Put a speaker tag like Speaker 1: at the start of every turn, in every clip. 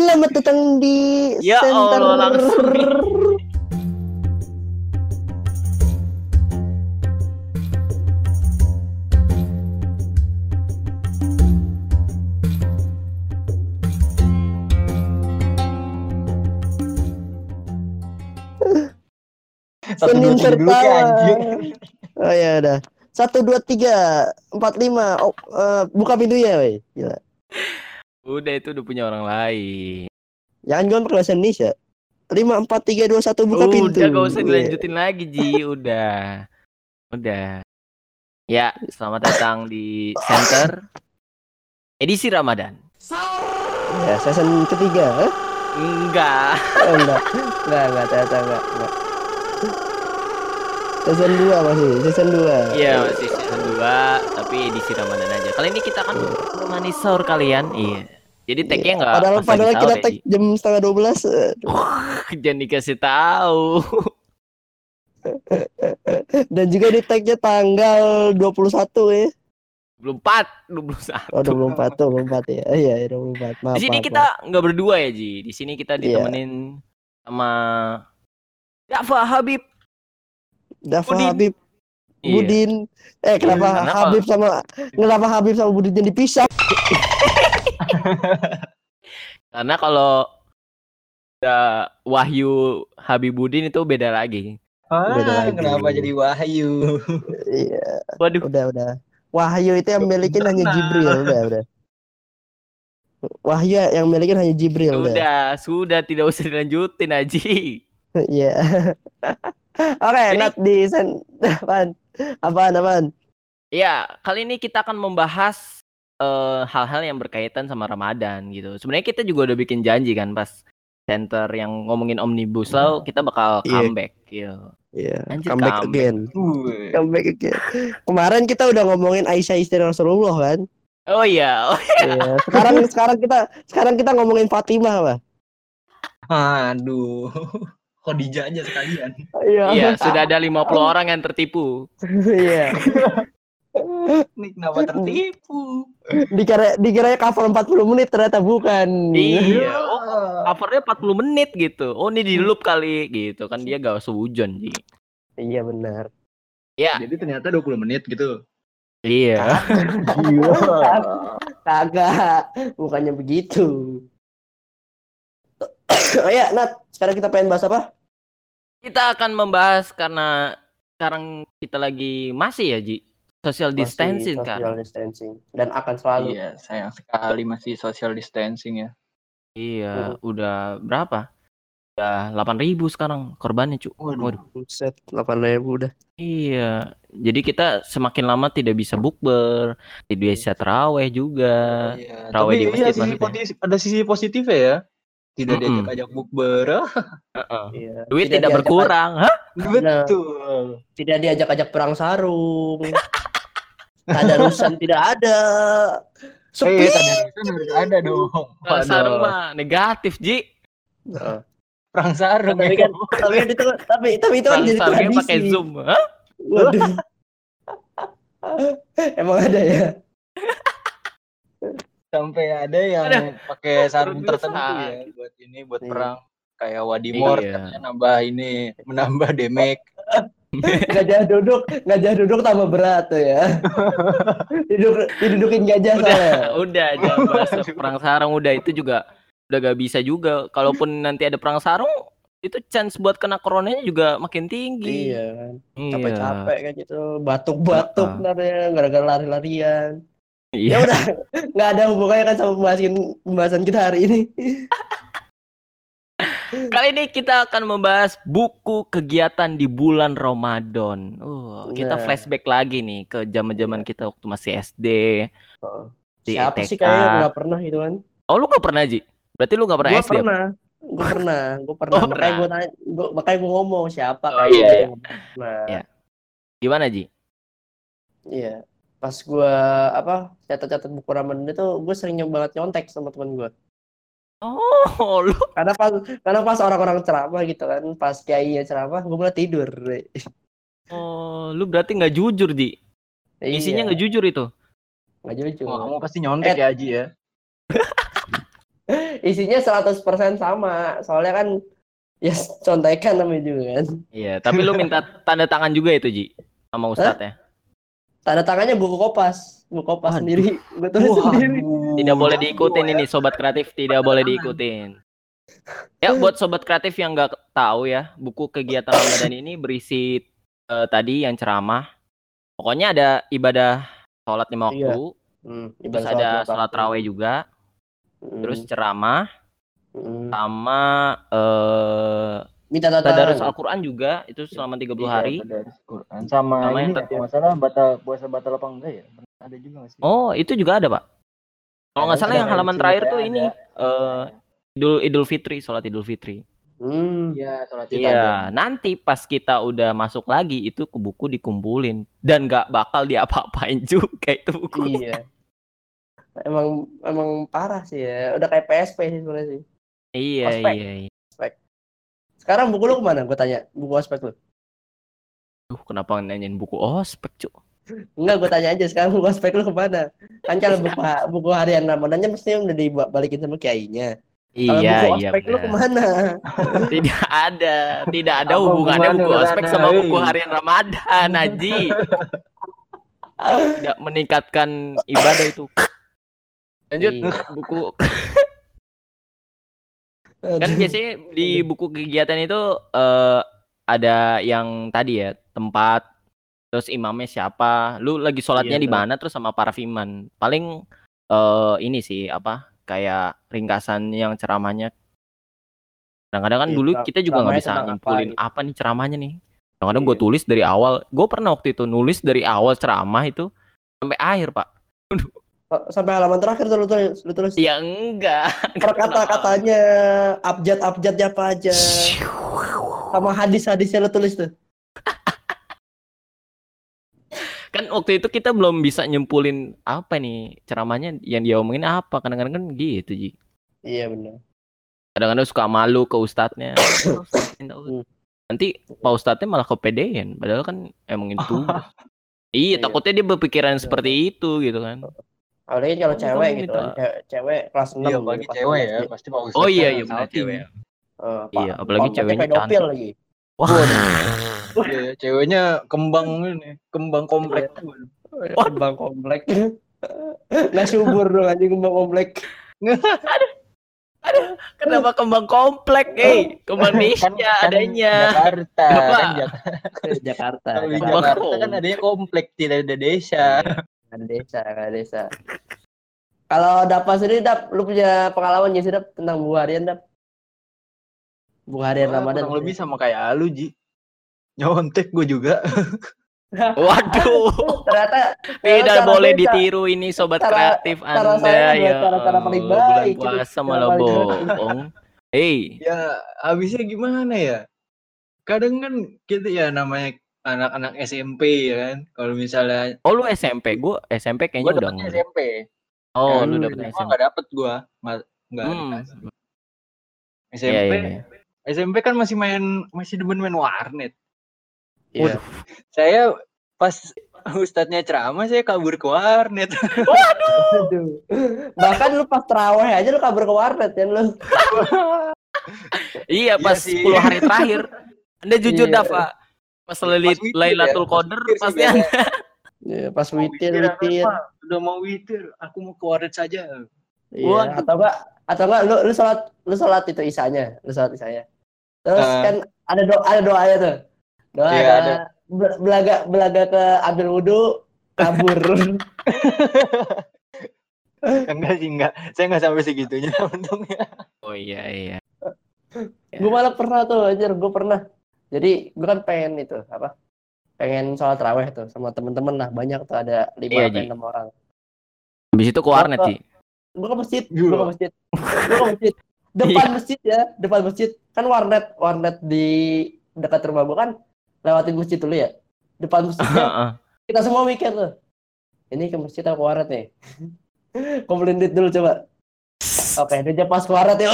Speaker 1: Selamat datang di
Speaker 2: Ya
Speaker 1: Center.
Speaker 2: Allah, langsung.
Speaker 1: Senin tertawa. Oh ya udah. Satu dua tiga empat lima. Oh, eh, buka pintunya, woi. Gila.
Speaker 2: Udah itu udah punya orang lain.
Speaker 1: Jangan pakai bahasa Indonesia. Lima empat tiga dua satu buka pintu.
Speaker 2: Udah gak usah
Speaker 1: Iya.
Speaker 2: dilanjutin lagi Ji, udah. Udah. Ya, selamat datang di Center edisi Ramadan.
Speaker 1: Ya, season ketiga. Eh?
Speaker 2: Enggak.
Speaker 1: Oh, enggak. Enggak, enggak, ternyata enggak, enggak. Season 2 masih, season 2.
Speaker 2: Iya, masih season 2, tapi edisi Ramadan aja. Kali ini kita akan menemani sahur kalian. Iya. Jadi tagnya enggak
Speaker 1: Padahal
Speaker 2: pas lagi
Speaker 1: padahal
Speaker 2: sahur
Speaker 1: kita
Speaker 2: ya,
Speaker 1: tag
Speaker 2: Ji.
Speaker 1: jam setengah 12. eh.
Speaker 2: Jangan dikasih tahu.
Speaker 1: Dan juga di tagnya tanggal 21 ya.
Speaker 2: 24, 21.
Speaker 1: Oh 24 tuh 24 ya. Iya, iya 24. Maaf.
Speaker 2: Di sini
Speaker 1: maaf,
Speaker 2: kita nggak berdua ya Ji. Di sini kita
Speaker 1: Iya.
Speaker 2: ditemenin sama Dafa Habib.
Speaker 1: Dafa
Speaker 2: Budin.
Speaker 1: Habib,
Speaker 2: Iya.
Speaker 1: Budin. Eh kenapa
Speaker 2: kenapa?
Speaker 1: Habib sama kenapa Habib sama Budin yang dipisah?
Speaker 2: Karena kalau udah Wahyu Habibudin itu beda lagi.
Speaker 3: Ah,
Speaker 1: Beda lagi.
Speaker 3: kenapa jadi Wahyu?
Speaker 1: Iya,
Speaker 2: Waduh.
Speaker 1: udah udah. Wahyu itu yang milikin hanya. Jibril, udah udah. Wahyu yang milikin hanya Jibril, udah.
Speaker 2: Udah, sudah tidak usah dilanjutin Aji.
Speaker 1: Iya. Oke,
Speaker 2: Jadi-
Speaker 1: Nat di sen apaan? Apaan apaan?
Speaker 2: Ya, kali ini kita akan membahas eh, hal-hal yang berkaitan sama Ramadan gitu. Sebenarnya kita juga udah bikin janji kan pas center yang ngomongin omnibus law kita bakal
Speaker 1: Iya.
Speaker 2: comeback gitu.
Speaker 1: Iya,
Speaker 2: Anjir,
Speaker 1: comeback
Speaker 2: comeback.
Speaker 1: again. Comeback again. Kemarin kita udah ngomongin Aisyah istri Rasulullah kan?
Speaker 2: Oh iya, oh,
Speaker 1: Iya. Sekarang sekarang kita sekarang kita ngomongin Fatimah, Pak.
Speaker 3: Aduh. Khadijah aja sekalian.
Speaker 2: iya sudah ada 50 orang yang tertipu.
Speaker 1: Iya.
Speaker 3: Ini kenapa tertipu?
Speaker 1: Dikira dikira cover 40 menit ternyata bukan.
Speaker 2: Iya, oh, covernya 40 menit gitu. Oh ini di loop kali gitu kan dia gak sehujan Ji.
Speaker 1: Iya benar.
Speaker 2: Ya,
Speaker 3: Jadi ternyata 20 menit gitu.
Speaker 2: iya.
Speaker 1: Kagak, bukannya begitu. oh ya, Nat, sekarang kita pengen bahas apa?
Speaker 2: Kita akan membahas karena sekarang kita lagi masih ya Ji social
Speaker 1: Masih
Speaker 2: distancing kan.
Speaker 1: social distancing dan akan selalu
Speaker 3: Iya, sayang sekali masih social distancing ya.
Speaker 2: Iya, udah berapa? Udah 8000 sekarang korbannya, Cuk.
Speaker 3: Waduh.
Speaker 2: Waduh.
Speaker 1: Buset, 8000 udah.
Speaker 2: Iya. Jadi kita semakin lama tidak bisa bukber, tidak bisa teraweh juga.
Speaker 3: Iya,
Speaker 2: Raweh
Speaker 3: tapi
Speaker 2: di
Speaker 3: iya,
Speaker 2: masjid
Speaker 3: sisi posi- ada sisi positif ya. Tidak
Speaker 2: Mm-mm.
Speaker 3: diajak ajak bukber. Ah,
Speaker 2: Heeh.
Speaker 1: Iya.
Speaker 2: Duit tidak,
Speaker 1: diajak-
Speaker 2: berkurang, hah?
Speaker 3: Betul.
Speaker 1: Tidak diajak-ajak perang sarung. Tadarusan tidak ada. Sepi.
Speaker 3: Eh, tadarusan harus ada dong.
Speaker 2: Kalau sarung mah negatif, Ji.
Speaker 1: Nah,
Speaker 3: Perang sarung
Speaker 1: tapi
Speaker 3: ya.
Speaker 1: kan tapi kan itu tapi tapi itu kan
Speaker 2: Perang
Speaker 1: jadi tradisi.
Speaker 2: pakai Zoom?
Speaker 1: Waduh. Emang ada ya?
Speaker 3: Sampai ada yang pakai sarung
Speaker 2: Perut
Speaker 3: tertentu
Speaker 2: besar.
Speaker 3: ya buat ini buat
Speaker 1: Iya.
Speaker 3: perang kayak Wadimor
Speaker 2: Iya.
Speaker 3: katanya nambah ini menambah damage
Speaker 1: Gajah duduk, gajah duduk tambah berat tuh ya. Duduk, didudukin gajah
Speaker 2: Udah,
Speaker 1: soalnya.
Speaker 2: udah jangan bahas perang sarung udah itu juga udah gak bisa juga. Kalaupun nanti ada perang sarung itu chance buat kena coronanya juga makin tinggi.
Speaker 1: Iya kan.
Speaker 2: Iya.
Speaker 1: Capek-capek kayak gitu. Batuk-batuk ntar ya gara-gara lari-larian.
Speaker 2: Iya.
Speaker 1: Ya udah, nggak ada hubungannya kan sama pembahasan pembahasan kita hari ini.
Speaker 2: Kali ini kita akan membahas buku kegiatan di bulan Ramadan. Uh, kita
Speaker 1: Nah.
Speaker 2: flashback lagi nih ke zaman-zaman kita waktu masih SD. Di
Speaker 1: Siapa sih
Speaker 2: TK.
Speaker 1: kayaknya nggak pernah gitu kan?
Speaker 2: Oh, lu gak pernah, Ji? Berarti lu gak pernah
Speaker 1: Gue
Speaker 2: SD? apa?
Speaker 1: pernah. Gue pernah, gue pernah.
Speaker 2: Oh,
Speaker 1: makanya
Speaker 2: pernah.
Speaker 1: gue nanya, gua, makanya gue ngomong siapa
Speaker 2: Oh, iya, iya.
Speaker 1: Nah,
Speaker 2: Iya. Gimana, Ji?
Speaker 1: Iya. Pas gua apa catat-catat buku Ramadan itu gue sering nyoba banget nyontek sama teman gua.
Speaker 2: Oh, lu
Speaker 1: Karena pas karena pas orang-orang ceramah gitu kan, pas kiai ceramah gue malah tidur.
Speaker 2: Oh, lu berarti nggak jujur, Ji. Isinya nggak jujur itu.
Speaker 1: nggak jujur.
Speaker 3: Wah, kamu pasti nyontek
Speaker 1: Eh.
Speaker 3: ya Aji ya
Speaker 1: isinya 100% sama. Soalnya kan ya contekan namanya juga kan.
Speaker 2: Iya, tapi lu minta tanda tangan juga itu Ji sama Ustadz ya.
Speaker 1: Tanda tangannya buku kopas, buku kopas
Speaker 2: Waduh.
Speaker 1: sendiri. Gue tulis sendiri.
Speaker 2: Tidak boleh diikutin ini sobat kreatif, tidak boleh diikutin. Ya buat sobat kreatif yang nggak tahu ya, buku kegiatan Ramadan ini berisi eh, tadi yang ceramah. Pokoknya ada ibadah sholat lima
Speaker 1: Iya.
Speaker 2: waktu,
Speaker 1: Hmm,
Speaker 2: terus
Speaker 1: ibadah
Speaker 2: ada
Speaker 1: sholat
Speaker 2: raweh juga,
Speaker 1: Hmm,
Speaker 2: terus ceramah,
Speaker 1: hmm.
Speaker 2: sama eh
Speaker 1: minta
Speaker 2: tadarus Al-Quran juga itu selama 30
Speaker 3: Iya,
Speaker 2: hari.
Speaker 3: tadarus Quran. Sama,
Speaker 2: Sama yang
Speaker 3: ini
Speaker 2: tadi-
Speaker 3: ya, masalah batal puasa batal apa enggak ya? Ada juga sih?
Speaker 2: Oh, itu juga ada, Pak. Kalau nggak salah yang halaman terakhir
Speaker 3: ada.
Speaker 2: tuh ini eh Idul Idul Fitri, sholat Idul Fitri.
Speaker 1: Hmm.
Speaker 3: Iya, sholat
Speaker 2: Iya, nanti pas kita udah masuk lagi itu ke buku dikumpulin dan nggak bakal diapa-apain juga itu buku.
Speaker 1: Iya. Emang emang parah sih ya. Udah kayak PSP sih sebenarnya sih.
Speaker 2: Iya,
Speaker 1: Ospek.
Speaker 2: iya, iya.
Speaker 1: Sekarang buku lu ke mana? Gue tanya. Buku ospek lu.
Speaker 2: Duh, kenapa nanyain buku ospek, Cuk?
Speaker 1: Enggak, gue tanya aja sekarang buku ospek lu ke mana? Kan kalau buku, buku harian Ramadannya mesti udah dibalikin sama kiainya.
Speaker 2: Iya,
Speaker 1: buku
Speaker 2: iya.
Speaker 1: ospek lu
Speaker 2: ke
Speaker 1: mana?
Speaker 2: Tidak ada, tidak ada
Speaker 3: Apa
Speaker 2: hubungannya buku ospek sama buku harian Ramadan, Haji. Tidak meningkatkan ibadah itu. Lanjut
Speaker 1: Iya.
Speaker 2: buku kan biasanya di buku kegiatan itu eh, ada yang tadi ya tempat terus imamnya siapa lu lagi sholatnya
Speaker 1: Iya,
Speaker 2: di mana terus sama para fiman paling eh ini sih apa kayak ringkasan yang ceramahnya. Kadang-kadang kan
Speaker 1: Iya,
Speaker 2: dulu kita juga nggak bisa
Speaker 1: tentang apa gitu.
Speaker 2: apa, nih ceramahnya nih. Kadang-kadang gue
Speaker 1: Iya.
Speaker 2: tulis dari awal gue pernah waktu itu nulis dari awal ceramah itu sampai akhir pak
Speaker 1: Sampai halaman terakhir tuh lu tulis. Lu tulis.
Speaker 2: ya enggak
Speaker 1: Per kata-katanya, abjad-abjadnya apa aja. Sama hadis-hadisnya lu tulis tuh.
Speaker 2: kan waktu itu kita belum bisa nyempulin apa nih ceramahnya yang dia omongin apa kadang-kadang kan gitu ji
Speaker 1: Iya benar.
Speaker 2: kadang-kadang suka malu ke ustadznya
Speaker 1: Hmm.
Speaker 2: nanti pak ustadznya malah kepedean padahal kan emang itu iya
Speaker 1: Iya.
Speaker 2: takutnya dia berpikiran seperti itu gitu kan
Speaker 1: Apalagi kalau
Speaker 2: Oh,
Speaker 1: cewek gitu kan. Cewek, cewek kelas 6.
Speaker 3: Iya, bagi cewek ya, pasti Ustadz.
Speaker 2: oh iya
Speaker 3: kan
Speaker 2: iya benar
Speaker 3: salting.
Speaker 2: cewek
Speaker 1: Uh,
Speaker 2: Iya, apalagi ceweknya cantik.
Speaker 1: lagi.
Speaker 2: wah
Speaker 3: Iya, ceweknya kembang ini, kembang komplek.
Speaker 1: Kembang komplek. Nggak subur dong anjing kembang komplek.
Speaker 2: kenapa kembang komplek eh kembang Indonesia adanya
Speaker 3: Jakarta,
Speaker 2: Kenapa?
Speaker 3: kan Jak-
Speaker 1: Jakarta.
Speaker 3: di
Speaker 2: Kembang
Speaker 3: Jakarta kan adanya komplek, tidak ada desa.
Speaker 1: Kan desa, kan desa. Kalau dapat sendiri dap, lu punya pengalaman nggak sih dap tentang buku harian dap? Buku harian
Speaker 3: Wah,
Speaker 1: Ramadan.
Speaker 3: kurang lebih sama kayak lu, Ji. Nyontek gue juga.
Speaker 2: waduh
Speaker 1: Ternyata
Speaker 2: tidak
Speaker 1: cara
Speaker 2: boleh ditiru ini sobat
Speaker 1: Cara-
Speaker 2: kreatif
Speaker 1: cara
Speaker 2: anda ya
Speaker 1: buat cara-cara paling
Speaker 2: Allah, bulan
Speaker 1: baik.
Speaker 2: puasa
Speaker 1: Cara
Speaker 2: malah
Speaker 1: baik.
Speaker 2: bohong Hei,
Speaker 3: Ya, habisnya gimana ya? Kadang kan kita ya namanya anak-anak SMP ya kan. Kalau misalnya
Speaker 2: oh lu SMP, gua SMP kayaknya
Speaker 3: gue
Speaker 2: udah enggak.
Speaker 3: SMP.
Speaker 2: Oh,
Speaker 3: Kan
Speaker 2: lu dapet SMP.
Speaker 3: nggak dapet gue. Nggak
Speaker 2: Hmm. Iya,
Speaker 3: SMP,
Speaker 2: iya, iya.
Speaker 3: SMP kan masih main masih demen main warnet.
Speaker 1: Iya.
Speaker 3: Saya pas ustadznya ceramah saya kabur ke warnet.
Speaker 1: Aduh. Bahkan lu pas terawih aja lu kabur ke warnet ya lu.
Speaker 2: Iya,
Speaker 3: Iya
Speaker 2: pas
Speaker 3: sih.
Speaker 2: 10 hari terakhir. Anda jujur
Speaker 1: Iya.
Speaker 2: dah, Pak. Pas
Speaker 3: witir
Speaker 2: Lailatul
Speaker 3: ya,
Speaker 2: Qadar pasti. Anda.
Speaker 1: Iya, pas witir
Speaker 3: witir,
Speaker 1: witir.
Speaker 3: Udah mau witir, aku mau ke warnet saja.
Speaker 1: Iya, atau enggak atau enggak lu lu salat lu salat itu isanya, lu salat isanya. Terus
Speaker 3: Eh.
Speaker 1: kan ada doa ada doanya tuh. Doa
Speaker 3: Iya,
Speaker 1: ada,
Speaker 3: ada.
Speaker 1: be- belaga belaga ke ambil wudhu kabur.
Speaker 3: enggak sih enggak. Saya enggak sampai segitunya untungnya.
Speaker 2: Oh iya, iya.
Speaker 1: gue malah pernah tuh anjir, gue pernah. Jadi gue kan pengen itu apa? Pengen sholat raweh tuh sama temen-temen lah banyak tuh ada lima
Speaker 2: Iya,
Speaker 1: sampai
Speaker 2: Ji.
Speaker 1: enam orang.
Speaker 2: Habis itu ke warnet, Ji.
Speaker 1: Gue ke masjid, gue ke masjid, gue ke masjid. Depan masjid ya, depan masjid. Kan warnet, warnet di dekat rumah gue kan lewatin masjid dulu ya. Depan masjidnya
Speaker 2: Heeh.
Speaker 1: kita semua mikir tuh. Ini ke masjid apa ke warnet nih? Kumpulin duit dulu coba. Oke, duitnya pas ke warnet ya.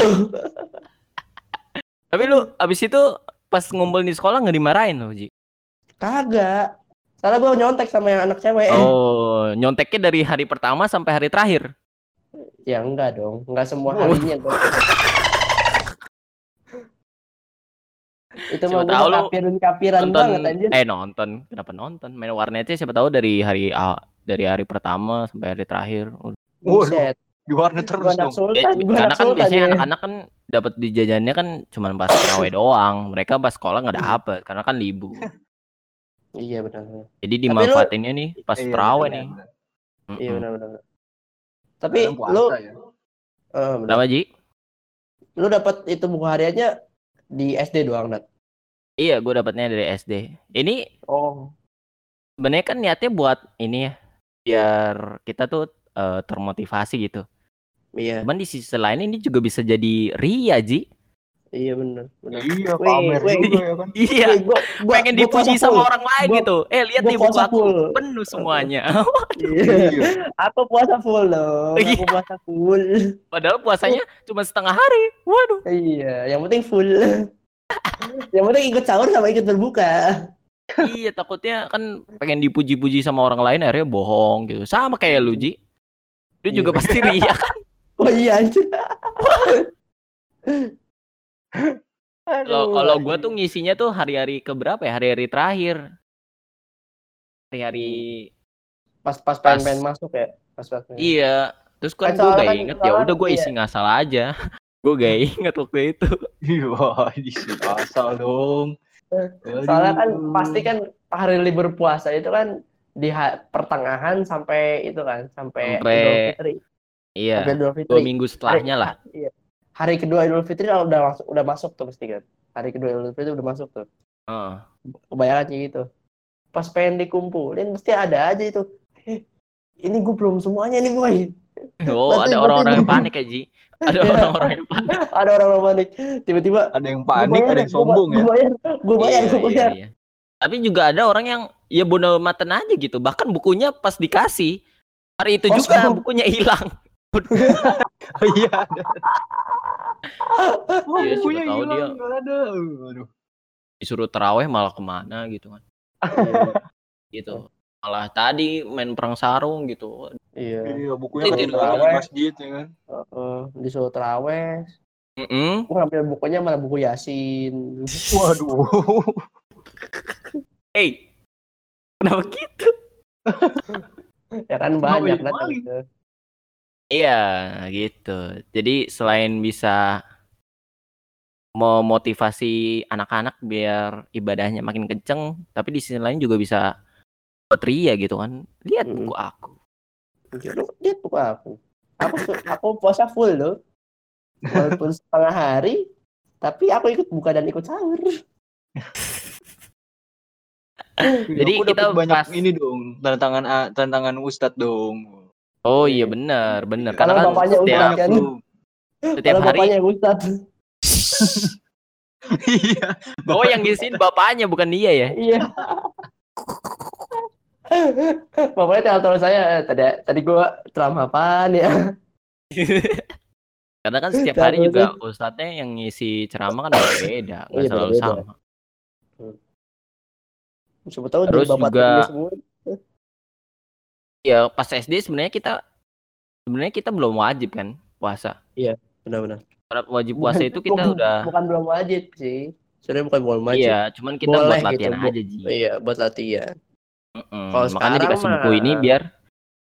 Speaker 2: Tapi lu habis itu pas ngumpul di sekolah nggak dimarahin loh, Ji.
Speaker 1: Kagak. Soalnya gue nyontek sama yang anak cewek.
Speaker 2: Oh, nyonteknya dari hari pertama sampai hari terakhir.
Speaker 1: Ya enggak dong, enggak semua
Speaker 2: Oh.
Speaker 1: harinya dong. Itu
Speaker 2: Siapa
Speaker 1: gua
Speaker 2: tahu lu
Speaker 1: kapiran kapiran
Speaker 2: nonton
Speaker 1: banget anjir.
Speaker 2: eh nonton kenapa nonton main warnetnya siapa tahu dari hari A- dari hari pertama sampai hari terakhir
Speaker 1: Buset.
Speaker 3: Di warnet terus dong.
Speaker 1: sultan,
Speaker 2: Ya, karena
Speaker 1: anak
Speaker 2: kan
Speaker 1: sultan
Speaker 2: biasanya
Speaker 1: ya.
Speaker 2: anak-anak kan dapat di jajannya kan cuma pas terawih doang mereka pas sekolah nggak dapet karena kan libur
Speaker 1: Iya benar.
Speaker 2: jadi
Speaker 1: lu-
Speaker 2: dimanfaatinnya nih pas
Speaker 3: Iya,
Speaker 2: terawih nih. Mm-mm.
Speaker 1: Iya benar benar. Tapi
Speaker 3: puasa
Speaker 1: lu
Speaker 3: ya.
Speaker 1: eh, benar.
Speaker 2: kenapa Ji?
Speaker 1: lu dapat itu buku hariannya di SD doang, Nat.
Speaker 2: iya gue dapatnya dari SD ini
Speaker 1: Oh.
Speaker 2: sebenarnya kan niatnya buat ini ya biar kita tuh eh, termotivasi gitu
Speaker 1: Iya,
Speaker 2: cuman di sisi lain ini juga bisa jadi ria Ji
Speaker 1: iya benar. Benar.
Speaker 3: Iya, pamer juga ya kan.
Speaker 2: iya
Speaker 1: gua, gua,
Speaker 2: pengen
Speaker 1: gua
Speaker 2: dipuji sama
Speaker 1: full.
Speaker 2: orang lain
Speaker 1: Gua-
Speaker 2: gitu eh lihat nih buku aku
Speaker 1: full.
Speaker 2: penuh semuanya
Speaker 1: Iya.
Speaker 3: Iya.
Speaker 1: Aku puasa full dong. Aku
Speaker 2: Iya.
Speaker 1: puasa full.
Speaker 2: padahal puasanya cuma setengah hari waduh
Speaker 1: Iya, yang penting full. yang penting ikut sahur sama ikut berbuka.
Speaker 2: iya takutnya kan pengen dipuji-puji sama orang lain akhirnya bohong gitu sama kayak lu Ji lu juga
Speaker 1: Iya.
Speaker 2: pasti ria kan
Speaker 1: Oh iya anjir.
Speaker 2: kalau kalau gue tuh ngisinya tuh hari-hari keberapa ya hari-hari terakhir hari-hari
Speaker 1: pas pas
Speaker 2: Pas.
Speaker 1: pengen pengen masuk ya. Pas pas. pengen.
Speaker 2: iya terus kan
Speaker 1: Kan
Speaker 2: gue gak
Speaker 1: kan-
Speaker 2: inget ya udah gue
Speaker 1: iya.
Speaker 2: isi ngasal aja gue gak inget waktu itu
Speaker 3: Iya, isi asal dong.
Speaker 1: Soalnya kan pasti kan hari libur puasa itu kan di ha- pertengahan sampai itu kan sampai
Speaker 2: Sampai-
Speaker 1: Idul Fitri.
Speaker 2: Iya
Speaker 1: Sampai Idul
Speaker 2: dua minggu setelahnya lah
Speaker 1: Iya. Hari kedua Idul Fitri udah masuk udah masuk tuh pasti kan. Hari kedua Idul Fitri udah masuk tuh.
Speaker 2: Heeh.
Speaker 1: Kebanyakan kayak gitu. Pas pengen dikumpulin mesti ada aja itu. Eh, ini gue belum semuanya nih boy.
Speaker 2: oh ada orang-orang yang panik ya Ji ada orang-orang yang panik
Speaker 1: ada orang-orang panik. Tiba-tiba
Speaker 3: ada yang
Speaker 1: "Gua
Speaker 3: panik,
Speaker 1: bayar,
Speaker 3: ada yang
Speaker 1: gua-
Speaker 3: sombong ya.
Speaker 1: Gue bayar, gue bayar,
Speaker 2: Iya,
Speaker 1: gue
Speaker 2: iya,
Speaker 1: bayar.
Speaker 2: iya. Tapi juga ada orang yang ya bodo maten aja gitu. Bahkan bukunya pas dikasih hari itu
Speaker 1: Oh,
Speaker 2: juga
Speaker 1: sama.
Speaker 2: bukunya hilang.
Speaker 3: Oh iya. ada. Oh,
Speaker 2: Iya,
Speaker 3: bukunya
Speaker 2: tahu
Speaker 3: hilang,
Speaker 2: dia.
Speaker 3: nggak ada. Aduh.
Speaker 2: Disuruh teraweh malah ke mana gitu kan. Gitu. Malah tadi main perang sarung gitu.
Speaker 1: Iya.
Speaker 3: Iya, bukunya di masjid ya kan.
Speaker 1: Heeh, disuruh teraweh.
Speaker 2: Mm-mm.
Speaker 1: Gue ngambil bukunya malah buku Yasin.
Speaker 3: Waduh.
Speaker 2: Hey, kenapa gitu?
Speaker 1: ya kan banyak kan. gitu.
Speaker 2: Iya, gitu. Jadi selain bisa memotivasi anak-anak biar ibadahnya makin kenceng, tapi di sisi lain juga bisa buat ria gitu kan. Lihat buku aku.
Speaker 1: Lu lihat buku aku. Aku aku puasa full loh. Walaupun setengah hari, tapi aku ikut buka dan ikut sahur.
Speaker 2: Jadi
Speaker 3: Aku
Speaker 2: kita
Speaker 3: banyak
Speaker 2: pas-
Speaker 3: ini dong, tantangan A- tantangan Ustadz dong.
Speaker 2: Oh iya benar, benar. Karena kan
Speaker 1: bapaknya
Speaker 2: setiap,
Speaker 1: kan?
Speaker 2: setiap
Speaker 1: Kalau
Speaker 2: hari
Speaker 1: bapaknya Ustad.
Speaker 3: Iya.
Speaker 2: Oh yang ngisiin bapaknya bukan dia ya?
Speaker 1: Iya. Bapaknya telepon saya, "Eh, tadi tadi gua ceramah apaan ya?
Speaker 2: Karena kan setiap hari juga ustadznya yang ngisi ceramah kan beda, nggak
Speaker 1: Iya,
Speaker 2: selalu sama.
Speaker 1: Siapa tahu
Speaker 2: Terus juga-
Speaker 1: semua.
Speaker 2: Ya pas SD sebenarnya kita sebenarnya kita belum wajib kan puasa.
Speaker 1: Benar-benar.
Speaker 2: Syarat wajib puasa itu kita
Speaker 1: bukan-
Speaker 2: udah
Speaker 1: bukan belum wajib sih. Sebenarnya bukan belum wajib.
Speaker 2: iya, cuman kita
Speaker 1: Boleh
Speaker 2: buat
Speaker 1: gitu,
Speaker 2: latihan
Speaker 1: Bu.
Speaker 2: aja Ji.
Speaker 1: Iya, buat latihan.
Speaker 2: Mm-mm.
Speaker 1: Kalau
Speaker 2: Makanya dikasih buku ini biar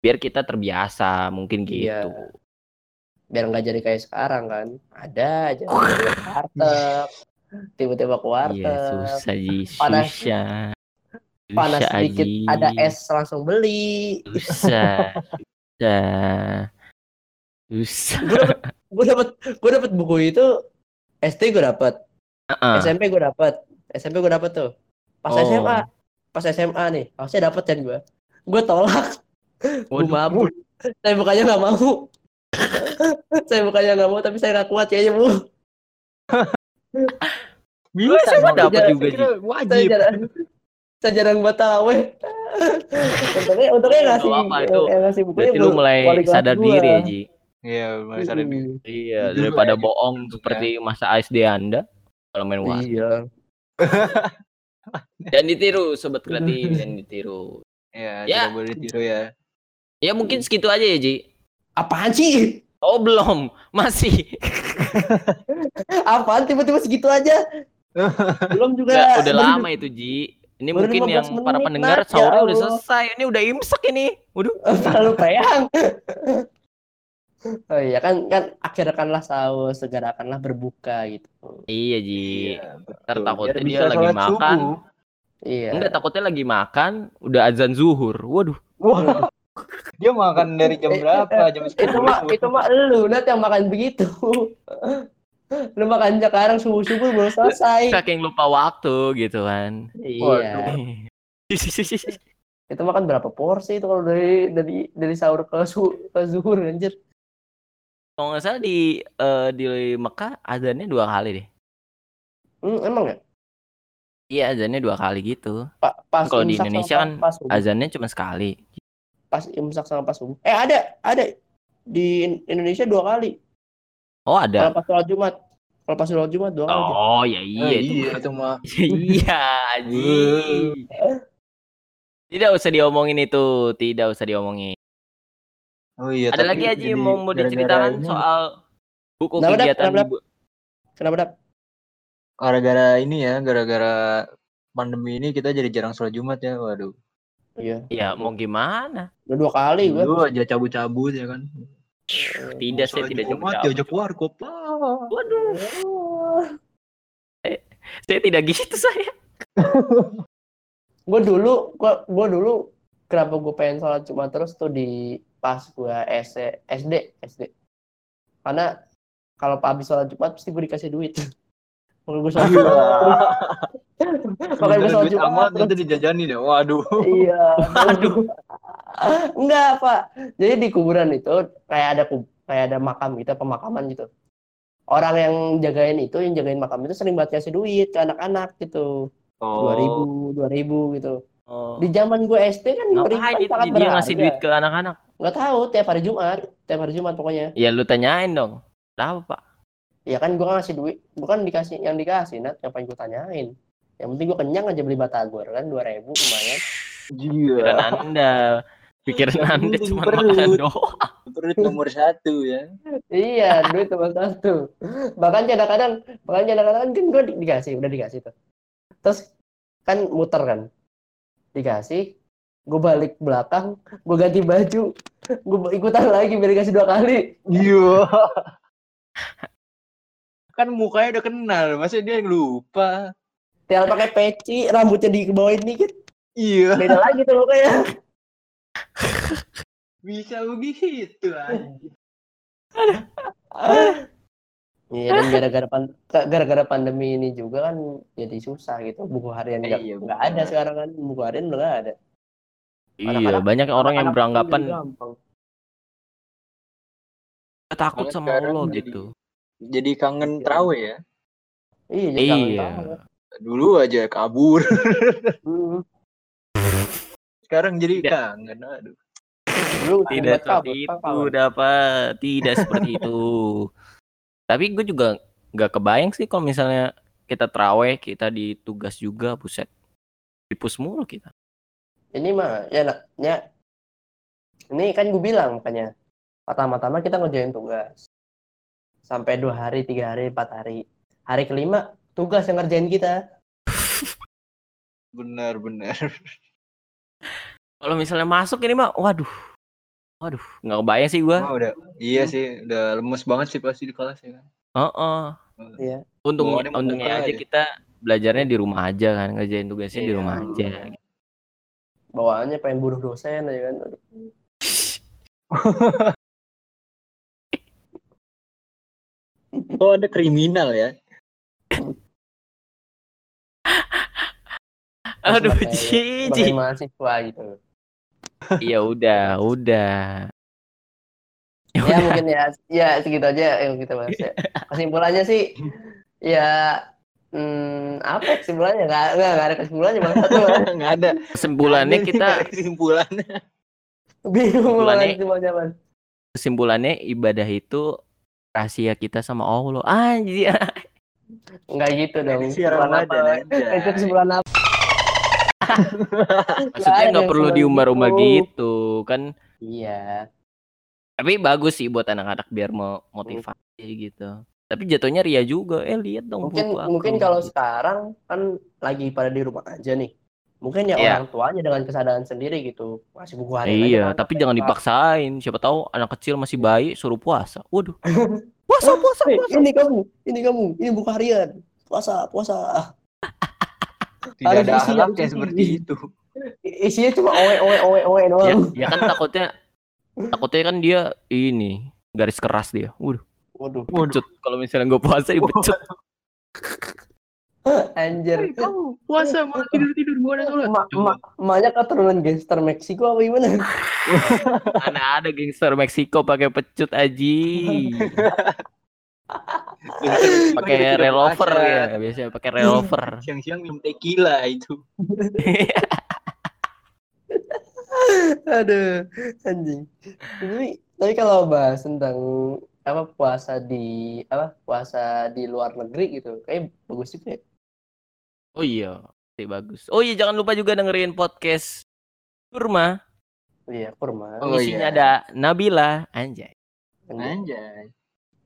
Speaker 2: biar kita terbiasa mungkin gitu.
Speaker 1: Iya. Biar nggak jadi kayak sekarang kan. Ada aja tiba-tiba ke warteg. Tiba-tiba ke warteg.
Speaker 2: Iya, susah Ji, susah.
Speaker 1: Panas
Speaker 2: Susah,
Speaker 1: sedikit
Speaker 2: Ji.
Speaker 1: ada es langsung beli.
Speaker 2: Susah. Susah. Susah.
Speaker 1: Gue dapet gue dapet buku itu SD gue dapet,
Speaker 2: Heeh.
Speaker 1: SMP gue dapet, SMP gue dapet tuh. Pas
Speaker 2: Oh.
Speaker 1: SMA, pas SMA nih, harusnya dapet kan gue. Gue tolak, gue mabuk. Saya bukannya nggak mau. saya bukannya nggak mau, tapi saya nggak kuat kayaknya bu.
Speaker 3: Bisa
Speaker 2: dapat juga
Speaker 1: Saya
Speaker 3: wajib.
Speaker 1: Saya jarang buat taraweh. untungnya, untungnya
Speaker 2: Nggak
Speaker 1: ngasih,
Speaker 2: apa-apa, itu
Speaker 1: yang ngasih bukunya
Speaker 2: Berarti lu mulai sadar
Speaker 1: gua.
Speaker 2: diri ya, Ji.
Speaker 3: Iya, mulai sadar diri.
Speaker 1: Mm,
Speaker 2: Iya, daripada bohong seperti masa SD Anda kalau main warnet.
Speaker 1: Iya.
Speaker 2: Dan ditiru sobat kreatif, dan ditiru.
Speaker 3: Iya,
Speaker 2: Ya.
Speaker 3: tidak boleh ditiru ya.
Speaker 2: Ya mungkin segitu aja ya, Ji.
Speaker 1: Apaan sih?
Speaker 2: Oh belum, masih.
Speaker 1: Apaan tiba-tiba segitu aja? Belum juga.
Speaker 2: Nggak, udah lama itu Ji. Ini
Speaker 1: baru
Speaker 2: mungkin
Speaker 1: 15
Speaker 2: yang para
Speaker 1: menit,
Speaker 2: pendengar
Speaker 1: Nat, ya
Speaker 2: sahurnya udah selesai. Ini udah imsak ini. Waduh.
Speaker 1: Terlalu peyang. Oh iya kan kan akhirkanlah sahur, segerakanlah berbuka gitu.
Speaker 2: Iya Ji. Ntar
Speaker 3: betul.
Speaker 2: takutnya dia lagi makan.
Speaker 3: subuh.
Speaker 1: Iya.
Speaker 2: Enggak takutnya lagi makan, udah azan zuhur. Waduh.
Speaker 3: Dia makan dari jam
Speaker 1: Eh,
Speaker 3: berapa? Jam
Speaker 1: itu mah
Speaker 3: 10.
Speaker 1: itu mah lu Nat yang makan begitu. lu makan sekarang subuh subuh belum selesai.
Speaker 2: Saking lupa waktu gitu kan.
Speaker 1: Iya. Itu makan berapa porsi itu kalau dari dari dari sahur ke su ke zuhur anjir.
Speaker 2: Kalau nggak salah di eh, di Mekah azannya dua kali deh.
Speaker 1: Hmm, emang ya?
Speaker 2: Iya azannya dua kali gitu.
Speaker 1: Pa- pas
Speaker 2: Kalau di Indonesia kan
Speaker 1: pas.
Speaker 2: Azannya cuma sekali.
Speaker 1: pas imsak sama pas subuh. Eh ada ada di In- Indonesia dua kali.
Speaker 2: Oh
Speaker 1: Kalau
Speaker 2: ada.
Speaker 1: pas sholat Jumat. Kalau pas sholat Jumat dua kali. aja.
Speaker 2: Oh ya
Speaker 3: Eh,
Speaker 2: iya itu.
Speaker 3: iya itu mah.
Speaker 2: iya Ji. Tidak usah diomongin itu, tidak usah diomongin.
Speaker 3: Oh iya.
Speaker 2: Ada lagi yang mau mau diceritakan
Speaker 3: ini-
Speaker 2: soal buku
Speaker 1: Kenapa, Dap?
Speaker 2: kegiatan
Speaker 1: Kenapa, Dap?
Speaker 2: bu-
Speaker 1: Kenapa Dap?
Speaker 3: gara-gara ini ya, gara-gara pandemi ini kita jadi jarang sholat Jumat ya. Waduh.
Speaker 1: Iya.
Speaker 2: Ya mau gimana?
Speaker 1: Udah dua kali gua.
Speaker 3: Dulu aja cabut-cabut ya kan.
Speaker 2: Tidak saya tidak jauh.
Speaker 3: diajak warkop lah.
Speaker 2: Waduh, saya tidak gitu saya.
Speaker 1: gue dulu gua gua dulu kenapa gue pengen sholat Jumat terus tuh di pas gue SD SD SD karena kalau habis sholat Jumat pasti gue dikasih duit Makanya gue sholat Jumat Makanya gue sholat Jumat
Speaker 3: amat
Speaker 1: terus
Speaker 3: itu dijajani deh. Waduh.
Speaker 1: Iya. Aduh. Enggak, Pak. Jadi di kuburan itu kayak ada kub- kayak ada makam gitu, pemakaman gitu. Orang yang jagain itu, yang jagain makam itu sering banget kasih duit ke anak-anak gitu. Dua ribu, dua ribu gitu.
Speaker 2: Oh.
Speaker 1: Di zaman gue SD kan kan
Speaker 2: itu
Speaker 1: sangat
Speaker 2: dia
Speaker 1: berharga.
Speaker 2: ngasih duit ke anak-anak?
Speaker 1: Nggak tahu, tiap hari Jumat, tiap hari Jumat pokoknya.
Speaker 2: Ya lu tanyain dong. Tahu pak?
Speaker 1: Ya kan gue ngasih duit, bukan dikasih yang dikasih, Nat. Ngapain gue tanyain? Yang penting gue kenyang aja beli batagor kan, dua ribu lumayan.
Speaker 3: Iya.
Speaker 2: anda, pikiran anda cuma
Speaker 3: perut.
Speaker 2: makan doang.
Speaker 3: Perut nomor satu ya.
Speaker 1: Iya, duit cuma satu. Bahkan kadang-kadang, bahkan kadang-kadang kan gue di- dikasih, udah dikasih tuh. Terus kan muter kan, dikasih, gue balik belakang, gue ganti baju, gue ikutan lagi biar dikasih dua kali.
Speaker 3: Iya. kan mukanya udah kenal, masa dia yang lupa.
Speaker 1: Tinggal pakai peci, rambutnya dibawain dikit,
Speaker 3: Iya,
Speaker 1: beda lagi tuh mukanya.
Speaker 3: Bisa begitu anjir.
Speaker 1: Iya, dan gara-gara pan- gara-gara pandemi ini juga kan jadi susah gitu. Buku harian nggak
Speaker 3: Iya,
Speaker 1: nggak ada sekarang kan, buku harian udah nggak ada.
Speaker 2: Iya,
Speaker 1: Anak-anak-
Speaker 2: banyak orang yang
Speaker 1: Anak-anak
Speaker 2: beranggapan takut sama Allah
Speaker 3: jadi-
Speaker 2: gitu.
Speaker 3: Jadi kangen terawih ya.
Speaker 1: Iya, jadi kangen
Speaker 2: Iya.
Speaker 1: banget.
Speaker 3: Dulu aja kabur,
Speaker 1: Hmm.
Speaker 3: Sekarang jadi
Speaker 2: Tidak.
Speaker 3: kangen. Aduh.
Speaker 1: Dulu
Speaker 2: Tidak seperti itu,
Speaker 1: kawan.
Speaker 2: dapat. Tidak seperti itu. Tapi gue juga nggak kebayang sih kalau misalnya kita teraweh, kita ditugas juga, buset. Dipus mulu kita.
Speaker 1: Ini mah ya nak, ya. Ini kan gue bilang makanya. Pertama-tama kita ngerjain tugas. Sampai dua hari, tiga hari, empat hari. Hari kelima tugas yang ngerjain kita.
Speaker 3: Benar, benar.
Speaker 2: Kalau misalnya masuk ini mah, waduh. Waduh, nggak kebayang sih gue.
Speaker 3: Wah, udah iya sih, udah lemes banget sih pasti di kelas ya kan.
Speaker 2: Heeh.
Speaker 1: Iya.
Speaker 2: Untung,
Speaker 3: mau
Speaker 2: untungnya aja
Speaker 3: aja.
Speaker 2: kita belajarnya di rumah aja kan, ngerjain tugasnya di
Speaker 3: Iya.
Speaker 2: rumah aja.
Speaker 1: Bawaannya pengen bunuh dosen aja kan.
Speaker 3: Oh, ada kriminal ya.
Speaker 2: Aduh,
Speaker 1: sebagai mahasiswa gitu.
Speaker 2: Ya udah, udah. Ya
Speaker 1: ya
Speaker 2: udah.
Speaker 1: mungkin ya ya segitu aja yang kita bahas ya. kesimpulannya sih ya hmm, apa ya kesimpulannya nggak nggak nggak ada kesimpulannya bang satu
Speaker 3: Enggak ada.
Speaker 2: Kesimpulannya kita
Speaker 3: kesimpulannya.
Speaker 1: bingung
Speaker 2: Kesimpulannya-
Speaker 1: kesimpulannya bang
Speaker 2: kesimpulannya ibadah itu rahasia kita sama Allah. Anjir.
Speaker 1: nggak gitu dong kesimpulan apa itu kesimpulan apa
Speaker 2: Maksudnya nggak perlu diumbar-umbar
Speaker 1: itu.
Speaker 2: gitu kan.
Speaker 1: iya
Speaker 2: Tapi bagus sih buat anak-anak biar mau motivasi gitu. Tapi jatuhnya ria juga. Eh lihat dong
Speaker 1: Mungkin mungkin kalau sekarang kan lagi pada di rumah aja nih. Mungkin ya
Speaker 2: Iya.
Speaker 1: orang tuanya dengan kesadaran sendiri gitu. Masih buku aja
Speaker 2: Iya, tapi jangan dipaksain. Siapa tahu anak kecil masih bayi suruh puasa. Waduh. Puasa, puasa, puasa.
Speaker 1: ini kamu, ini kamu, ini buku harian. Puasa, puasa.
Speaker 3: Tidak ada
Speaker 1: isi
Speaker 3: akhlak
Speaker 1: yang
Speaker 3: yang
Speaker 1: isi.
Speaker 3: seperti itu.
Speaker 1: Isinya cuma oe oe oe oe
Speaker 2: Ya,
Speaker 1: doang.
Speaker 2: ya kan takutnya takutnya kan dia ini garis keras dia. Waduh,
Speaker 1: Waduh,
Speaker 2: pecut. Kalau misalnya gue puasa dipecut.
Speaker 1: anjir.
Speaker 3: kamu puasa mau tidur tidur gua ada sholat.
Speaker 1: Emak, emak, emaknya keturunan gangster Meksiko apa gimana?
Speaker 2: Mana ada gangster Meksiko pakai pecut aji. pakai revolver ya, biasanya pakai revolver.
Speaker 3: Siang-siang minum tequila itu.
Speaker 1: Aduh, anjing. Tapi, tapi kalau bahas tentang apa puasa di apa puasa di luar negeri gitu, kayak bagus juga ya.
Speaker 2: Oh iya, sih bagus. Oh iya, jangan lupa juga dengerin podcast Kurma.
Speaker 1: Iya, kurma.
Speaker 3: Oh,
Speaker 2: Isinya
Speaker 3: iya.
Speaker 2: ada Nabila, anjay.
Speaker 3: Anjay.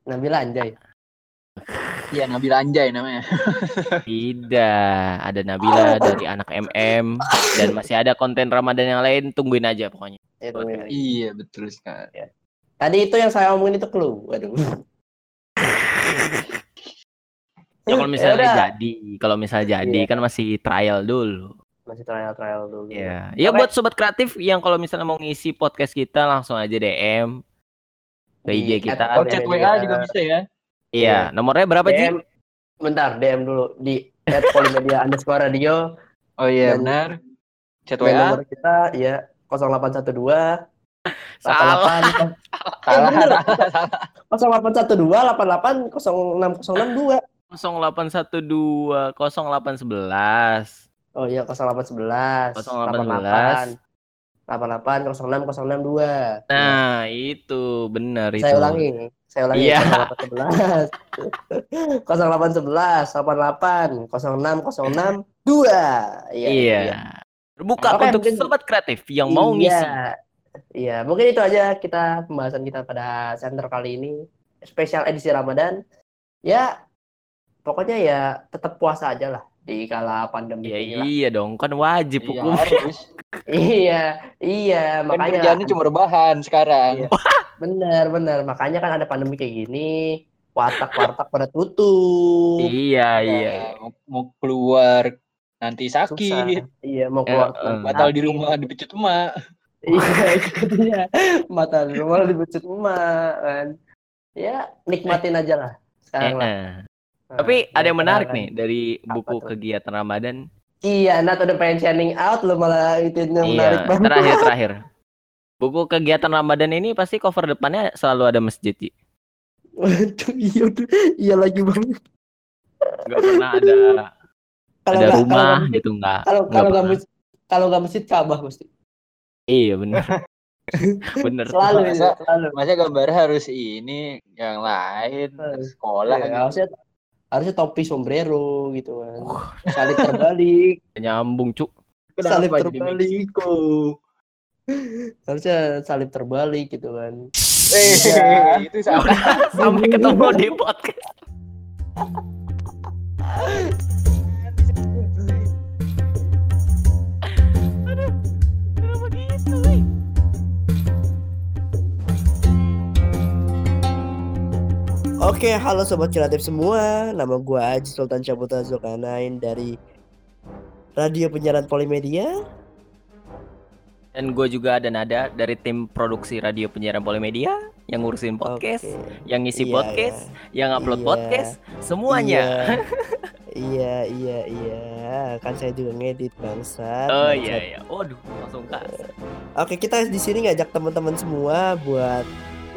Speaker 1: Nabila anjay.
Speaker 3: Iya Nabil Anjay namanya.
Speaker 2: Tidak, ada Nabila dari anak MM dan masih ada konten Ramadan yang lain, tungguin aja pokoknya.
Speaker 1: Ya, tungguin aja.
Speaker 3: Iya betul sekali.
Speaker 1: Tadi itu yang saya omongin itu clue. Waduh.
Speaker 2: Ya kalau misalnya
Speaker 1: udah.
Speaker 2: jadi, kalau misalnya jadi
Speaker 1: Iya.
Speaker 2: kan masih trial dulu.
Speaker 1: Masih trial-trial dulu.
Speaker 2: Ya, ya
Speaker 1: Oke.
Speaker 2: buat sobat kreatif yang kalau misalnya mau ngisi podcast kita langsung aja DM ke IG
Speaker 1: Di
Speaker 2: kita.
Speaker 3: Oh chat WA juga bisa ya.
Speaker 2: Iya, nomornya berapa Ji?
Speaker 1: DM, bentar, DM dulu di polimedia underscore radio.
Speaker 3: Oh iya benar. Chat WA.
Speaker 1: nomor kita ya 0812
Speaker 2: Salah.
Speaker 1: 88
Speaker 3: Salah,
Speaker 1: bener.
Speaker 3: salah, salah.
Speaker 1: 0812 88 06062.
Speaker 2: 0812 0811.
Speaker 1: Oh iya 0811
Speaker 2: 0811.
Speaker 1: 88 06 062.
Speaker 2: Nah, itu benar itu.
Speaker 1: Saya ulangi. Saya ulangi.
Speaker 2: Iya.
Speaker 1: 0811 0811 88 06 06 2. Iya.
Speaker 2: Iya. Terbuka
Speaker 1: Oke,
Speaker 2: untuk
Speaker 1: mungkin-
Speaker 2: sobat kreatif yang mau
Speaker 1: Iya.
Speaker 2: ngisi.
Speaker 1: Iya, mungkin itu aja kita pembahasan kita pada center kali ini. Spesial edisi Ramadan. Ya, pokoknya ya tetap puasa aja lah di kala pandemi
Speaker 2: Iya,
Speaker 1: ini lah.
Speaker 2: iya dong, kan wajib
Speaker 3: Iya
Speaker 2: hukum.
Speaker 3: harus.
Speaker 1: Iya, iya,
Speaker 3: Kan
Speaker 1: makanya
Speaker 3: kerjaannya cuma rebahan sekarang.
Speaker 1: Iya. bener bener makanya kan ada pandemi kayak gini, warteg-warteg pada tutup.
Speaker 2: Iya, iya.
Speaker 3: Ya, mau, mau keluar nanti
Speaker 1: Susah.
Speaker 3: sakit.
Speaker 1: Iya, mau keluar
Speaker 2: Eh, eh.
Speaker 3: Batal di rumah dipecut emak.
Speaker 1: Iya, itu dia. Mata di rumah dibecut emak kan. Ya, nikmatin aja lah sekarang lah.
Speaker 2: Eh.
Speaker 1: Nah,
Speaker 2: Tapi ada yang menarik
Speaker 1: kan.
Speaker 2: nih dari buku
Speaker 1: tuh?
Speaker 2: kegiatan Ramadan.
Speaker 1: Iya, Nat udah pengen shining out lo malah itu yang menarik
Speaker 2: Iya,
Speaker 1: banget.
Speaker 2: terakhir terakhir. Buku kegiatan Ramadan ini pasti cover depannya selalu ada masjid.
Speaker 1: Waduh, iya iya lagi banget.
Speaker 2: Nggak pernah ada
Speaker 1: Kalau
Speaker 2: ada
Speaker 1: nggak-
Speaker 2: rumah
Speaker 1: kalau nggak-
Speaker 2: gitu nggak.
Speaker 1: kalau
Speaker 2: nggak
Speaker 1: kalau nggak
Speaker 2: pernah.
Speaker 1: masjid kalau nggak masjid Ka'bah pasti.
Speaker 2: Iya bener. bener.
Speaker 1: Selalu
Speaker 3: Masa-
Speaker 1: itu, selalu.
Speaker 3: Masa gambar harus ini yang lain sekolah
Speaker 1: Iya,
Speaker 3: gitu.
Speaker 1: harusnya harusnya topi sombrero gitu kan. Salib terbalik,
Speaker 2: Nyambung cuk.
Speaker 1: salib terbalik. Harusnya salib terbalik gitu kan.
Speaker 3: Eh,
Speaker 1: Iya.
Speaker 3: itu sama.
Speaker 2: Sampai ketemu di podcast.
Speaker 1: Oke, halo sobat kreatif semua. Nama gua Aji Sultan Cabuta Zulkarnain dari Radio Penyiaran Polimedia.
Speaker 2: Dan gue juga ada Nada dari tim produksi Radio Penyiaran Polimedia yang ngurusin podcast,
Speaker 1: Oke.
Speaker 2: yang ngisi
Speaker 1: Iya,
Speaker 2: podcast, yang upload
Speaker 1: Iya.
Speaker 2: podcast, semuanya.
Speaker 1: Iya, iya, iya. Kan saya juga ngedit bangsa.
Speaker 2: Oh iya iya. Waduh, langsung kas.
Speaker 1: Oke, kita di sini ngajak teman-teman semua buat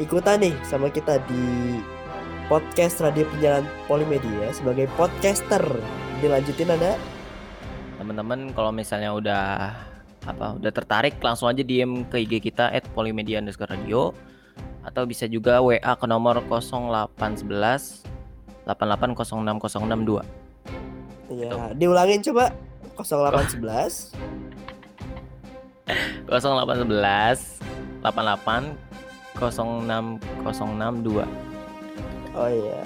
Speaker 1: ikutan nih sama kita di podcast Radio Penyiaran Polimedia sebagai podcaster. Dilanjutin ada?
Speaker 2: Teman-teman kalau misalnya udah apa udah tertarik langsung aja DM ke IG kita @polimedia underscore radio atau bisa juga WA ke nomor 0811 8806
Speaker 1: Iya, diulangin coba 0811
Speaker 2: 0811 88 06062.
Speaker 1: Oh iya.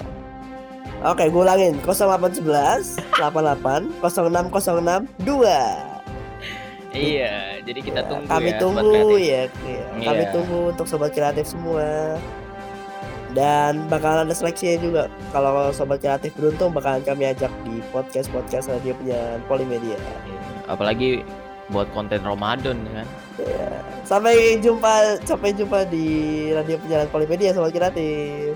Speaker 1: Oke, gue ulangin 0811 88 0606 2.
Speaker 2: Iya, jadi kita
Speaker 1: Ya,
Speaker 2: tunggu
Speaker 1: kami
Speaker 2: ya.
Speaker 1: Tunggu ya, ya. Kami
Speaker 2: Iya.
Speaker 1: tunggu untuk sobat kreatif semua. Dan bakalan ada seleksinya juga. Kalau sobat kreatif beruntung bakalan kami ajak di podcast podcast radio punya Polimedia.
Speaker 2: Iya. Apalagi buat konten Ramadan kan.
Speaker 1: Sampai jumpa, sampai jumpa di radio penyiaran Polimedia sobat kreatif.